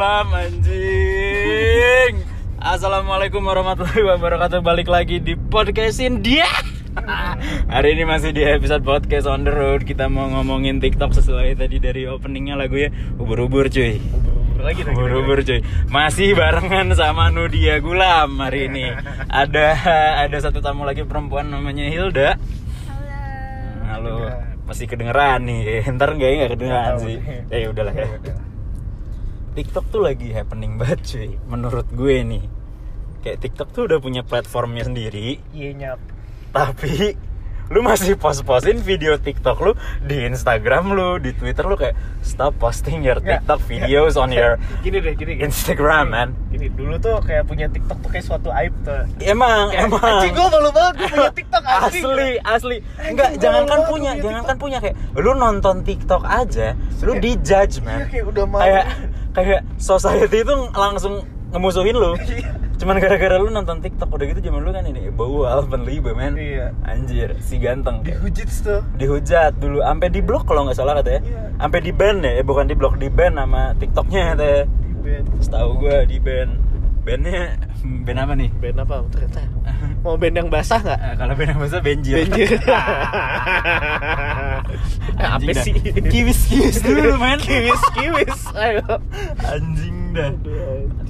Darulam anjing. Assalamualaikum warahmatullahi wabarakatuh. Balik lagi di podcastin dia. Hari ini masih di episode podcast on the road. Kita mau ngomongin TikTok sesuai tadi dari openingnya lagu ya. Ubur-ubur cuy. lagi lagi Ubur-ubur cuy. Masih barengan sama Nudia Gulam hari ini. Ada ada satu tamu lagi perempuan namanya Hilda. Halo. Masih kedengeran nih. Ntar enggak ya nggak kedengeran sih. Eh udahlah ya. TikTok tuh lagi happening banget cuy. Menurut gue nih. Kayak TikTok tuh udah punya platformnya sendiri, iya nyap tapi lu masih post-postin video TikTok lu di Instagram lu, di Twitter lu kayak stop posting your Nggak, TikTok videos on your gini deh gini, gini. Instagram, man. gini dulu tuh kayak punya TikTok tuh kayak suatu aib tuh Emang, Kayak, emang. anjing gue malu banget gue punya TikTok asli asli asli enggak jangankan punya punya jangankan punya kayak lu nonton TikTok aja lu Kayak- dijudge Iya, kayak udah malu. kayak kayak society itu langsung ngemusuhin lu. Iya. cuman gara-gara lu nonton TikTok udah gitu zaman lu kan ini bau Alpen Liebe man Iya. anjir si ganteng. Dihujit tuh. Dihujat dulu sampai di blok kalau nggak salah katanya. Iya. sampai di ban ya eh, bukan di blok di ban sama TikToknya katanya. Di band setahu gue di ban bandnya band apa nih? Band apa? Ternyata. Mau band yang basah nggak? Eh, kalau band yang bahasa benjir Benjir. apa sih? Kiwis kiwis dulu men. Kiwis kiwis. Ayo. Anjing dah.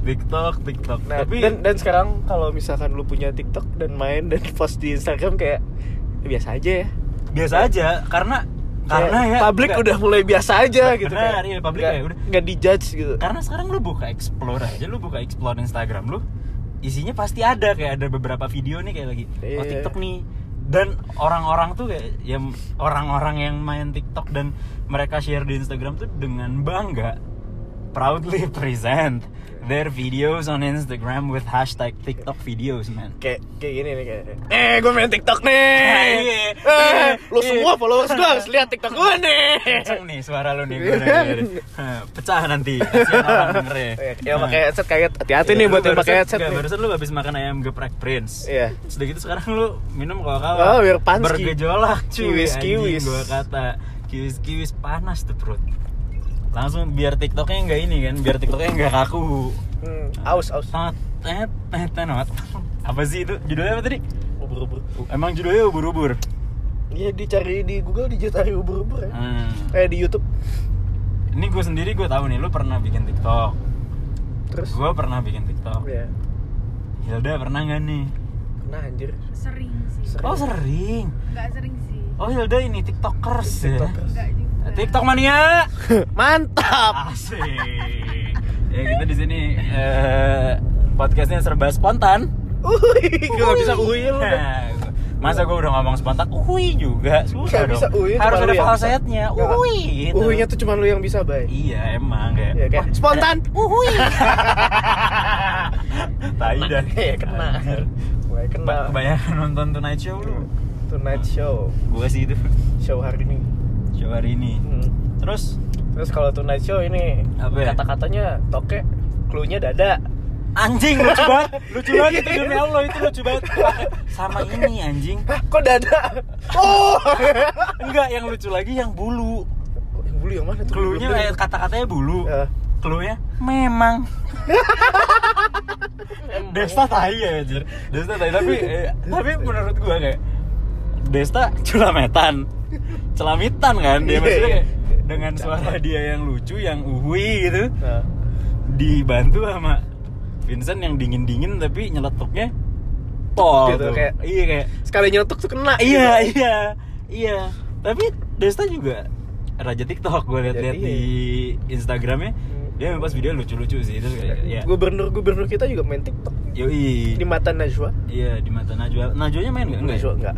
TikTok TikTok. Nah, Tapi dan dan sekarang kalau misalkan lu punya TikTok dan main dan post di Instagram kayak ya biasa aja ya. biasa aja Karena Karena ya publik enggak. udah mulai biasa aja gitu Benar, iya, publik kayak udah. nggak dijudge gitu. Karena sekarang lu buka explore aja Lu buka explore Instagram lu Isinya pasti ada Kayak ada beberapa video nih kayak lagi Oh Iya. TikTok nih dan orang-orang tuh kayak yang orang-orang yang main TikTok dan mereka share di Instagram tuh dengan bangga proudly present their videos on Instagram with hashtag TikTok videos man. Kayak kayak gini nih kayak. Eh, gue main TikTok nih. Iya. Eh, lu Iya. semua followers gue harus lihat TikTok gue nih. Kenceng nih suara lu nih gue Pecah nanti. Kasihan orang denger ya. Ya pakai headset kayak hati-hati nih buat yang pakai headset. Barusan lu habis makan ayam geprek Prince. Iya. Sudah gitu sekarang lu minum coca Oh, biar panas. Bergejolak cuy. Kiwis, kiwis. Gua kata kiwis kiwis panas tuh perut. Langsung biar TikToknya nggak ini kan, biar TikToknya nggak kaku. Hmm, aus aus. Apa sih itu? Judulnya apa tadi? Ubur-ubur. Emang judulnya ubur-ubur. Iya dicari di Google dicari ubur-ubur ya. Hmm. Eh di YouTube. Ini gue sendiri gue tahu nih, lu pernah bikin TikTok. Terus Gue pernah bikin TikTok. ya. Hilda pernah nggak nih? Nah anjir. sering sih Sering. Oh sering. nggak sering sih Oh Hilda ini TikTokers ya. TikTokers. nggak juga TikTok mania. Mantap. Asik. ya kita di sini eh, podcastnya serba spontan. Uy, gue gak bisa uil lu. Nah, Masa gue udah ngomong spontan, uhui juga, susah Gak dong. bisa uil, Harus ada falsetnya, uhui gitu. Uhuinya tuh cuma lu yang bisa, Bay. Iya emang kayak. Iya, kayak Wah, spontan. Uhui. Tai dah. Kena. Mulai kena. Ba- Kebanyakan nonton Tonight Show lu. Tonight Show. Gue sih itu Show hari ini. Show hari ini. Hmm. Terus Terus kalau Tonight Show ini Apa ya? kata-katanya toke, clue-nya dada. anjing lucu banget, lucu banget itu demi Allah itu lucu banget. Sama ini anjing. Hah, kok dada? Oh. Enggak, yang lucu lagi yang bulu. yang bulu yang mana tuh? Cluenya kayak kata-katanya bulu. Eh. Cluenya memang. Desta tai ya anjir. Desta tai tapi eh, tapi menurut gua kayak Desta culametan. Celamitan kan dia Iya, maksudnya iya. dengan suara dia yang lucu yang uhui gitu Nah, dibantu sama Vincent yang dingin-dingin tapi nyeletuknya pol Gitu, tuh. kayak- iya kayak sekali nyetuk tuh kena. iya gitu. iya iya tapi Desta juga raja TikTok gue liat-liat Iya. di Instagramnya dia pas video lucu-lucu sih itu kayak ya Gubernur gubernur kita juga main TikTok yoi di mata Najwa. iya di mata Najwa Najwanya main nggak ya? Najwa enggak.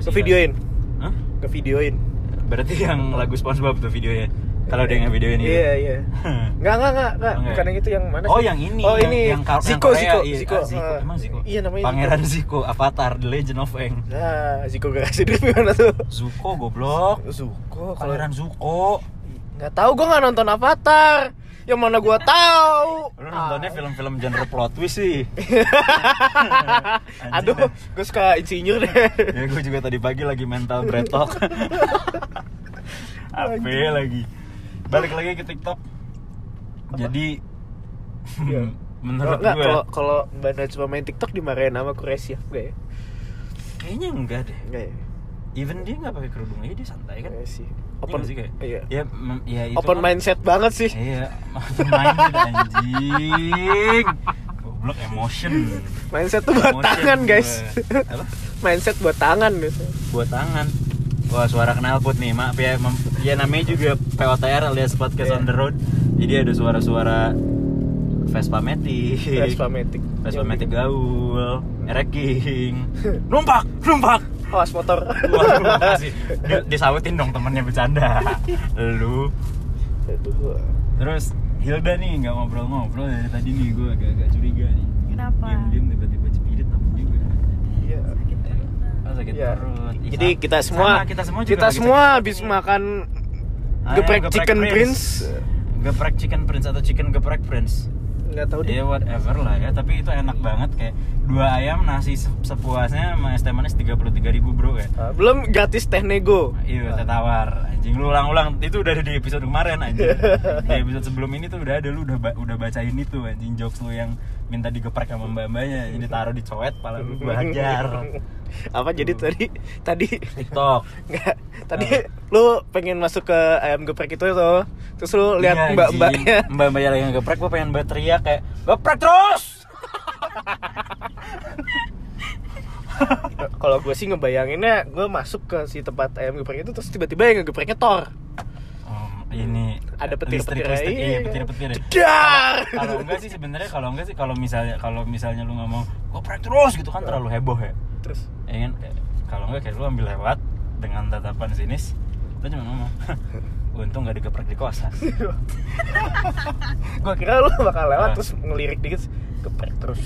Sih Ngevideoin, Hah? ngevideoin. berarti yang lagu SpongeBob tuh videonya kalau dia nggak videoin gitu Iya, iya. Enggak, enggak, enggak, enggak. Oh, enggak. Bukan yang itu yang mana Oh sih? yang ini Oh, yang, ini yang, yang Ziko, Korea, Ziko, iya. Ziko. Ah, Ziko. Ah. Emang Ziko Iya, namanya Pangeran Ziko. Ziko Avatar The Legend of Aang Nah, Ziko gak kasih drip gimana tuh? Zuko goblok Zuko, Pangeran Zuko nggak tahu gue nggak nonton Avatar. Yang mana gue tahu? Lu nontonnya film-film genre plot twist sih Aduh, gue suka insinyur deh. Ya gue juga tadi pagi lagi mental talk HP lagi balik lagi ke TikTok. Jadi Iya. menurut nggak, gue kalau kalau Mbak Najwa main TikTok dimarahin sama Koresia enggak ya? kayaknya enggak deh. Enggak ya? Even dia nggak pakai kerudung aja dia santai kan. Enggak sih. Iya Open nggak sih kayak. Iya. Ya, ya itu Open kan- mindset banget sih. Iya, open minded anjing. Goblok emotion. Mindset tuh buat Emotion tangan, guys. gue. Apa? mindset buat tangan gitu. Buat tangan. Wah suara knalpot nih, maaf ya, mem- ya namanya juga POTR alias podcast Iya. on the road. Jadi ada suara-suara Vespa Matic, Vespa Matic. Vespa Matic gaul, Ereking, numpak, numpak. Awas motor. Waduh, makasih. Di- disautin dong temennya bercanda. Lu. Terus Hilda nih nggak ngobrol-ngobrol dari tadi nih gue agak-agak curiga nih. Kenapa? Diam-diam tiba-tiba cepirit apa juga. Iya. Oh, sakit Iya. perut. Ih, Jadi kita semua sama, kita semua juga kita semua sakit habis perut makan Ah, geprek ya, chicken prince. Geprek chicken prince atau chicken geprek prince. Nggak tahu deh. Ya whatever lah ya, tapi itu enak banget kayak dua ayam nasi se- sepuasnya sama es teh manis 33.000 ribu bro kayak. Ah, belum gratis teh nego. Iya, teh tawar. Anjing lu ulang-ulang. Itu udah ada di episode kemarin anjing. di episode sebelum ini tuh udah ada lu udah ba- udah bacain itu anjing jokes lu yang minta digeprek sama mbak-mbaknya. Jadi taruh di cowet pala lu gua hajar. Apa jadi tadi tadi TikTok. Enggak. Tadi lu pengen masuk ke ayam geprek itu tuh. Terus lu lihat Iya, mbak-mbaknya. Mbak-mbaknya lagi ngegeprek, gua pengen berteriak kayak geprek terus. Kalau gue sih ngebayanginnya gue masuk ke si tempat ayam geprek itu terus tiba-tiba yang ngegepreknya Thor. Om, ini Ada petir-petir listrik, listrik, iya. iya petir-petir. Jedar. Kalau enggak sih sebenarnya kalau enggak sih kalau misalnya kalau misalnya lu ngomong geprek terus gitu kan terlalu heboh ya. Terus ya kan kalau enggak kayak lu ambil lewat dengan tatapan sinis lu cuma ngomong untung gak digeprek di kosan gue kira lu bakal lewat Ah. terus ngelirik dikit geprek terus.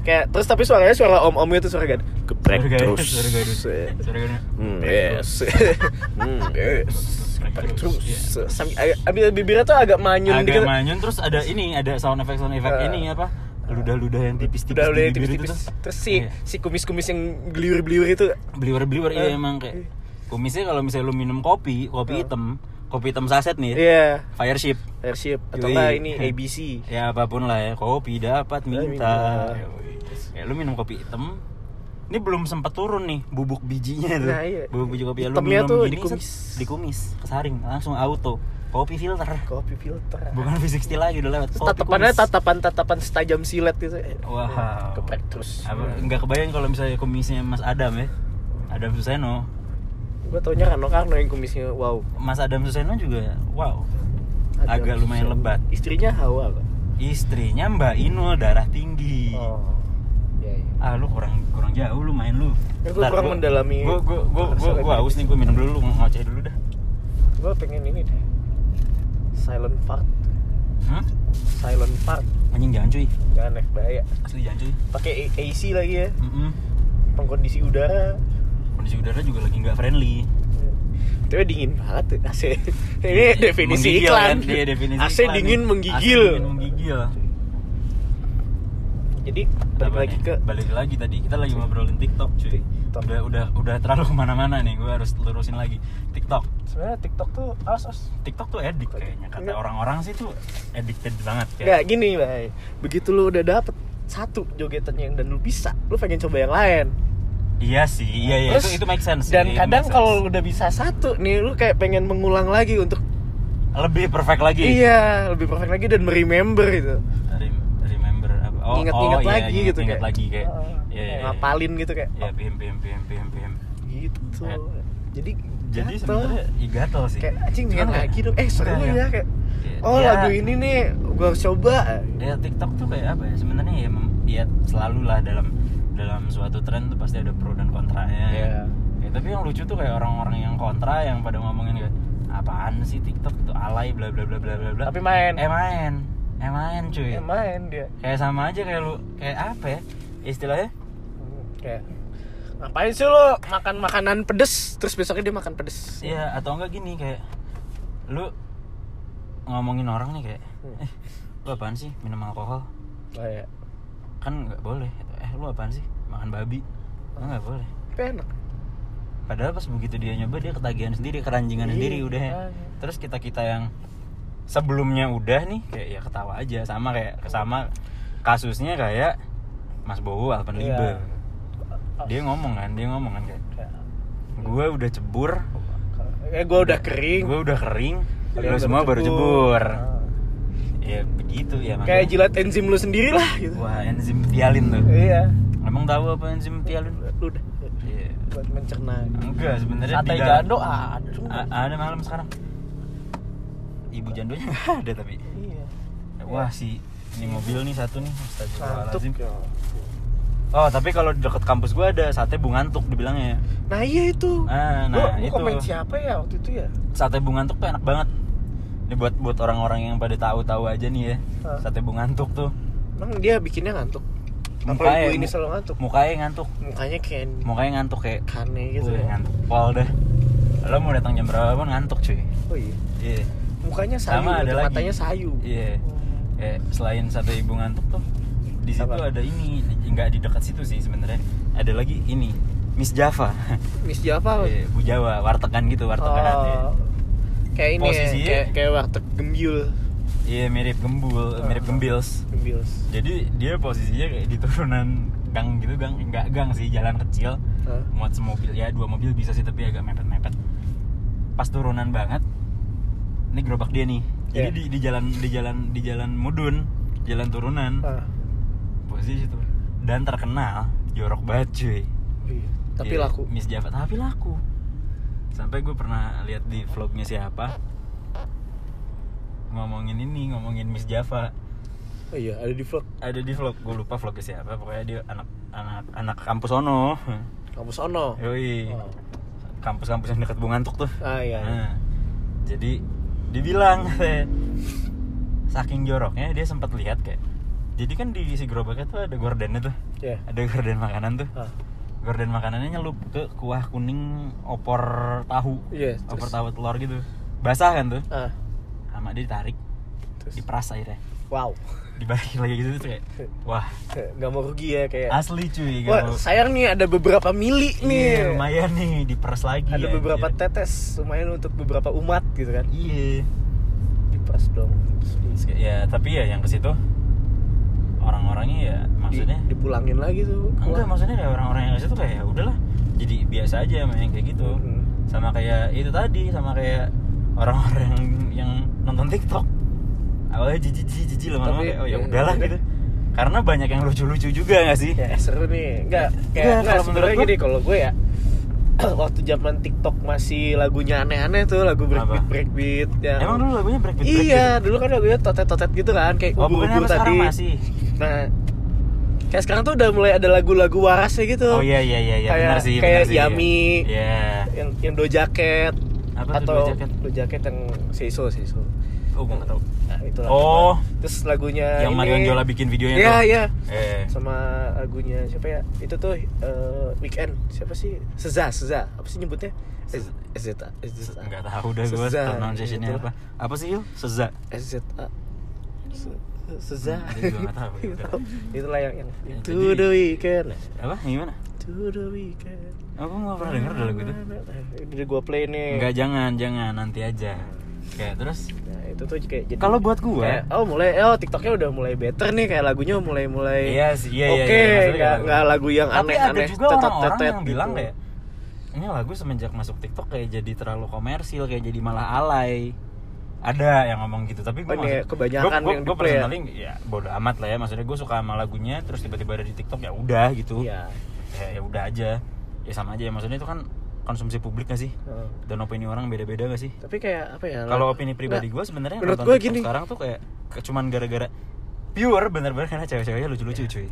Kayak terus tapi suaranya suara om-om itu suara gad. Geprek terus. suara suara. Hmm, yes. hmm, yes. Geprek terus. Ambil bibirnya tuh agak manyun agak dikit. manyun terus ada ini ada sound effect sound effect Ah. ini apa ludah-ludah yang tipis-tipis Udah udah di bibir tipis-tipis. Terus si Iya. si kumis-kumis yang geliur-geliur itu beliwer-beliwer iya Eh. emang kayak kumisnya kalau misalnya lu minum kopi kopi hitam kopi hitam saset nih Iya, Fireship airship atau enggak ini ABC. ya apa pun lah ya kopi dapat minta. Yoi. ya lu minum kopi hitam ini belum sempat turun nih bubuk bijinya tuh Nah, iya. bubuk biji kopi ya, lu minum tuh gini dikumis. set, dikumis kesaring langsung auto kopi filter Kopi filter. bukan V60 lagi udah lewat kopi tatapannya kumis. tatapan-tatapan setajam silet gitu. Wow. Geprek terus. apa nggak kebayang kalau misalnya kumisnya Mas Adam ya Adam Suseno Gue taunya Rano Karno yang kumisnya wow. Mas Adam Suseno juga wow Ada agak lumayan Suseno. lebat Istrinya Hawa kok. istrinya Mbak Inul darah tinggi Oh. Iya, iya. ah lu kurang kurang jauh lu main lu Ya, gua kurang mendalami gua gua gua gua, gua haus nih gua minum dulu lu ngoceh dulu dah Gue pengen ini deh. Silent fart. hmm? Silent fart. anjing jangan cuy Jangan naik bahaya. asli jangan cuy Pakai AC lagi ya. Mm-mm. Pengkondisi udara. Kondisi udara juga lagi nggak friendly Tapi dingin banget tuh AC. Ini definisi menggigil iklan. kan? Iya, definisi AC iklan dingin nih. menggigil. AC dingin menggigil Jadi balik Apa lagi nih? ke balik lagi tadi kita lagi ngobrolin TikTok cuy TikTok. udah udah udah terlalu ke mana-mana nih gue harus lurusin lagi TikTok sebenarnya TikTok tuh as as. TikTok tuh edik kayaknya kata orang-orang sih tuh addicted banget Nggak kayak gini, Bay. Begitu lu udah dapet satu jogetan yang dan lu bisa, lu pengen coba yang lain. Iya sih iya iya Terus, itu itu make sense Dan itu kadang kalau udah bisa satu nih, lu kayak pengen mengulang lagi untuk lebih perfect lagi iya lebih perfect lagi dan meremember gitu. Rem- remember apa oh, Ingat-ingat oh, iya, lagi gitu ingat kayak. lagi kayak Ah, iya, iya, iya. ngapalin gitu kayak. ya pim pim pim pim pim Gitu. Ya. Jadi jadi sebenarnya ya gatel sih kayak anjing pengen kayak- lagi dong. Eh seru Enggak, ya kayak. Iya. Oh Ya, lagu ini nih gua harus coba. ya TikTok tuh kayak apa ya sebenarnya ya, ya selalu lah dalam dalam suatu tren tuh pasti ada pro dan kontranya ya. Iya. Ya, tapi yang lucu tuh kayak orang-orang yang kontra yang pada ngomongin kayak apaan sih TikTok itu alay bla bla bla bla bla bla Tapi main. eh main eh main cuy Eh, main dia. kayak sama aja kayak lu kayak apa ya istilahnya kayak ngapain sih lo makan makanan pedes terus besoknya dia makan pedes Iya atau enggak gini kayak lu ngomongin orang nih kayak Hmm. eh lu apaan sih minum alkohol oh, ya. kan nggak boleh. Eh lu apaan sih? Makan babi? Oh, nggak boleh. Enak. Padahal pas begitu dia nyoba dia ketagihan sendiri keranjingan Iya, sendiri udah. makanya. terus kita kita yang sebelumnya udah nih kayak ya ketawa aja. Sama kayak sama kasusnya kayak Mas Bowo Alpenliebe Iya. dia ngomong kan dia ngomong kan kayak Kayak, gue udah cebur. Eh gue udah kering. Gue udah kering kalian lu semua baru cebur. Ah. Ya begitu ya kayak makanya. jilat enzim lu sendiri lah gitu. Wah enzim tialin tuh. Iya. Emang tahu apa enzim tialin lu udah Iya. buat mencerna. Enggak sebenarnya sate jando ada semua. A- ada malam sekarang. Ibu jandonya ada tapi. Iya. Wah si ini mobil nih satu nih. Astagfirullahaladzim. ya. oh tapi kalau di deket kampus gua ada sate bungantuk dibilangnya nah iya itu. Ah, nah, Gua- gua itu. komen siapa ya waktu itu ya? Sate bungantuk tuh enak banget ini buat buat orang-orang yang pada tahu-tahu aja nih ya. Ah. sate bungantuk tuh. Emang dia bikinnya ngantuk? Mukanya- ibu ini selalu ngantuk? mukanya ngantuk. Mukanya kayak mukanya ngantuk kayak kane gitu ya. ngantuk. Pol dah lo mau datang jam berapa pun ngantuk cuy. Oh iya? Iya. Mukanya sayu sama ada lagi. matanya sayu. Iya. Kayak selain sate ibu ngantuk tuh di situ Apa? ada ini nggak di dekat situ sih sebenarnya. Ada lagi ini Miss Java. Miss Java Iya, Bu Jawa wartegan gitu wartegan ya. Kayak ini ya, Posisinya- kayak kayak warteg gembyul iya mirip gembul mirip Ah. gembils. gembils. Jadi dia posisinya kayak di turunan gang gitu gang enggak gang sih jalan kecil. Hah? muat semobil ya dua mobil bisa sih tapi agak mepet mepet pas turunan banget ini gerobak dia nih. Jadi Iya. di, di jalan di jalan di jalan mudun jalan turunan Ah, posisi itu dan terkenal jorok banget cuy. Iya. tapi Iya, laku. Miss Java tapi laku sampai gue pernah lihat di vlognya siapa. Ngomongin ini ngomongin Miss Java. Oh iya ada di vlog. Ada di vlog gue lupa vlognya siapa. Pokoknya dia anak anak anak kampus ono. Kampus ono? Yoi. Oh. kampus-kampus yang dekat Bungantuk tuh. Ah iya, iya. Nah, jadi dibilang saking joroknya dia sempat lihat kayak jadi kan di si gerobaknya tuh ada gordennya tuh. Iya. ada gorden makanan tuh. Ah, gorden makanannya nyelup ke kuah kuning opor tahu. Iya, opor terus? tahu telur gitu. Basah kan tuh? Ah. Sama dia ditarik. Terus? Diperas akhirnya. Wow. Dibalik lagi gitu tuh kayak wah. nggak mau rugi ya kayak. Asli cuy wah kalau sayang nih ada beberapa mili nih. iya, lumayan nih diperas lagi ada anjir. beberapa tetes lumayan untuk beberapa umat gitu kan. Iya. Diperas dong. Ya tapi ya yang ke situ orang-orangnya ya maksudnya? Di- dipulangin lagi tuh enggak Wah. maksudnya ya orang-orang yang ke situ kayak ya udahlah jadi biasa aja main kayak gitu. Hmm. sama kayak itu tadi sama kayak orang-orang yang, yang nonton TikTok. Awalnya jijik jijik jijik lama-lama kayak oh ya ya, udahlah udah. gitu. Karena banyak yang lucu-lucu juga gak sih? Ya seru nih. Enggak Enggak, kayak enggak kalau sebenarnya menurut gini kalau gue ya waktu zaman TikTok masih lagunya aneh-aneh tuh lagu breakbeat breakbeat ya. Emang dulu lagunya breakbeat iya dulu kan lagunya totet-totet gitu kan kayak oh ubur-ubur apa tadi. masih? Nah kayak sekarang tuh udah mulai ada lagu-lagu warasnya gitu. Oh iya iya iya iya. Kayak- benar sih kayak benar sih, iya. Yami. iya. yang yang do jacket Apa atau Do Jacket? do jacket yang seiso seiso. Oh gue nggak tahu. Nah itu Oh. terus lagunya yang ini- Marion Jola bikin videonya Iya iya. Eh. Sama lagunya siapa ya? Itu tuh eh, weekend. Siapa sih? Seza Seza. Apa sih nyebutnya? Seza. SZA SZA nggak tahu udah gue Seza, pronunciationnya apa. Apa sih Il? Seza. SZA Seza Hmm, itu nggak itulah yang yang Ya, to jadi- the weekend. Apa? Gimana? To the weekend. Oh gue nggak pernah denger dah lagu itu. Udah gue play nih. Enggak jangan jangan. Nanti aja. Kayak terus? Nah itu tuh kayak jadi kalau buat gue kayak, oh mulai oh TikToknya udah mulai better nih. Kayak lagunya mulai mulai Iya sih, iya, iya, oke. iya, nggak nggak lagu yang tapi aneh-aneh ada juga orang-orang yang bilang gitu. kayak ini lagu semenjak masuk TikTok kayak jadi terlalu komersil kayak jadi malah alay ada yang ngomong gitu tapi gue Oh, ini kebanyakan yang gue di-play. ya? personally ya bodo amat lah ya. Maksudnya gue suka sama lagunya terus tiba-tiba ada di TikTok ya udah gitu. Iya. ya ya udah aja. Ya sama aja ya. Maksudnya itu kan konsumsi publik gak sih? Heeh. dan opini orang beda-beda gak sih? Tapi kayak apa ya kalau opini pribadi gue sebenarnya menurut gue gini. sekarang tuh kayak cuman gara-gara pure bener-bener karena cewek-ceweknya lucu-lucu cuy